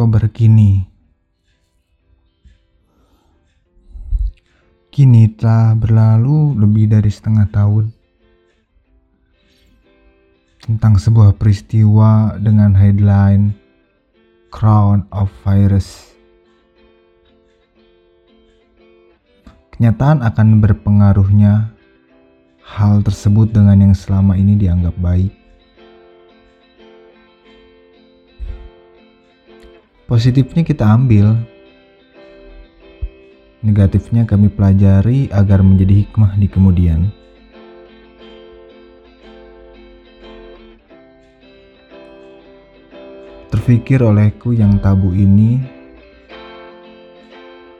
Oktober kini. Kini telah berlalu lebih dari setengah tahun tentang sebuah peristiwa dengan headline Crown of Virus. Kenyataan akan berpengaruhnya hal tersebut dengan yang selama ini dianggap baik Positifnya kita ambil, negatifnya kami pelajari agar menjadi hikmah di kemudian. Terfikir olehku yang tabu ini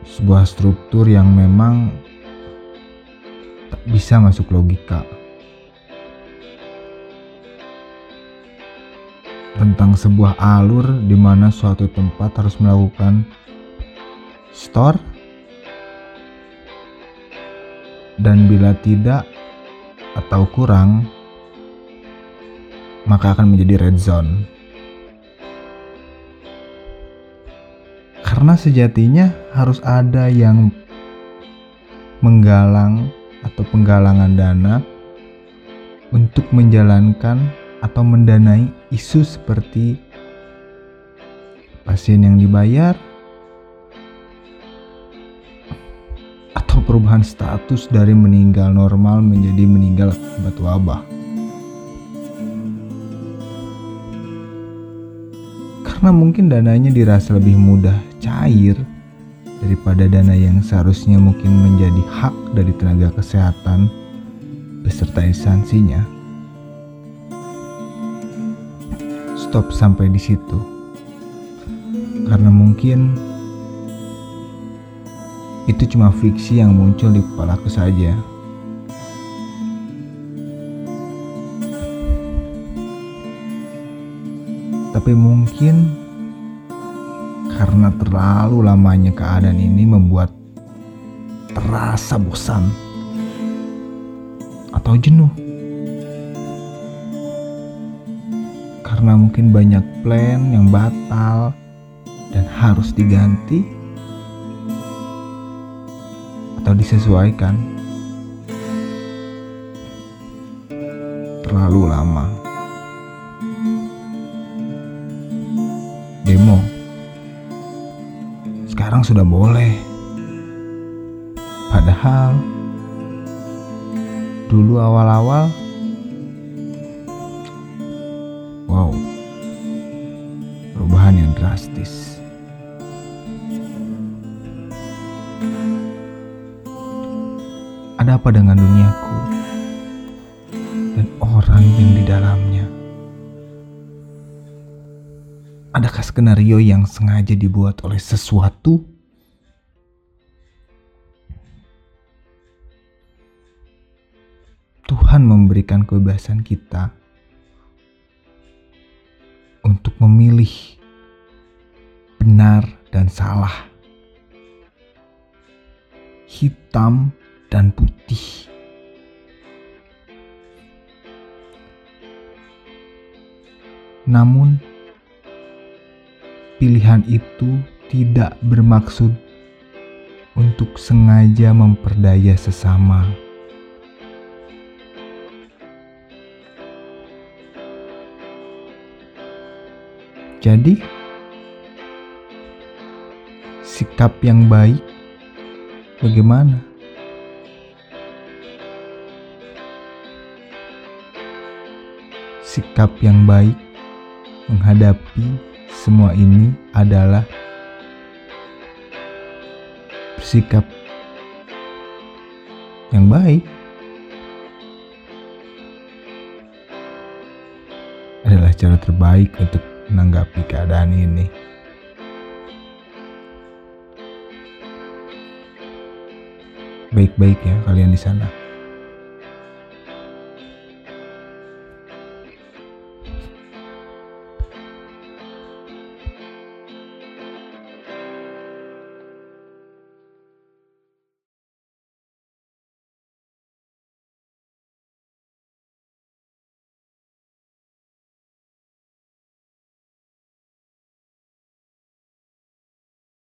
sebuah struktur yang memang tak bisa masuk logika. Tentang sebuah alur di mana suatu tempat harus melakukan store dan bila tidak atau kurang maka akan menjadi red zone. Karena sejatinya harus ada yang menggalang atau penggalangan dana untuk menjalankan atau mendanai isu seperti pasien yang dibayar atau perubahan status dari meninggal normal menjadi meninggal akibat wabah. Karena mungkin dananya dirasa lebih mudah cair daripada dana yang seharusnya mungkin menjadi hak dari tenaga kesehatan beserta instansinya. Stop sampai di situ. Karena mungkin itu cuma fiksi yang muncul di kepalaku saja. Tapi mungkin karena terlalu lamanya keadaan ini membuat terasa bosan atau jenuh. Karena mungkin banyak plan yang batal dan harus diganti atau disesuaikan. Terlalu lama. Demo. Sekarang sudah boleh. Padahal dulu awal-awal perubahan yang drastis. Ada apa dengan duniaku dan orang yang di dalamnya? Adakah skenario yang sengaja dibuat oleh sesuatu? Tuhan memberikan kebebasan kita untuk memilih benar dan salah, hitam dan putih. Namun, pilihan itu tidak bermaksud untuk sengaja memperdaya sesama. Jadi, sikap yang baik bagaimana? Sikap yang baik menghadapi semua ini adalah bersikap yang baik. adalah cara terbaik untuk menanggapi keadaan ini. Baik-baik ya kalian di sana.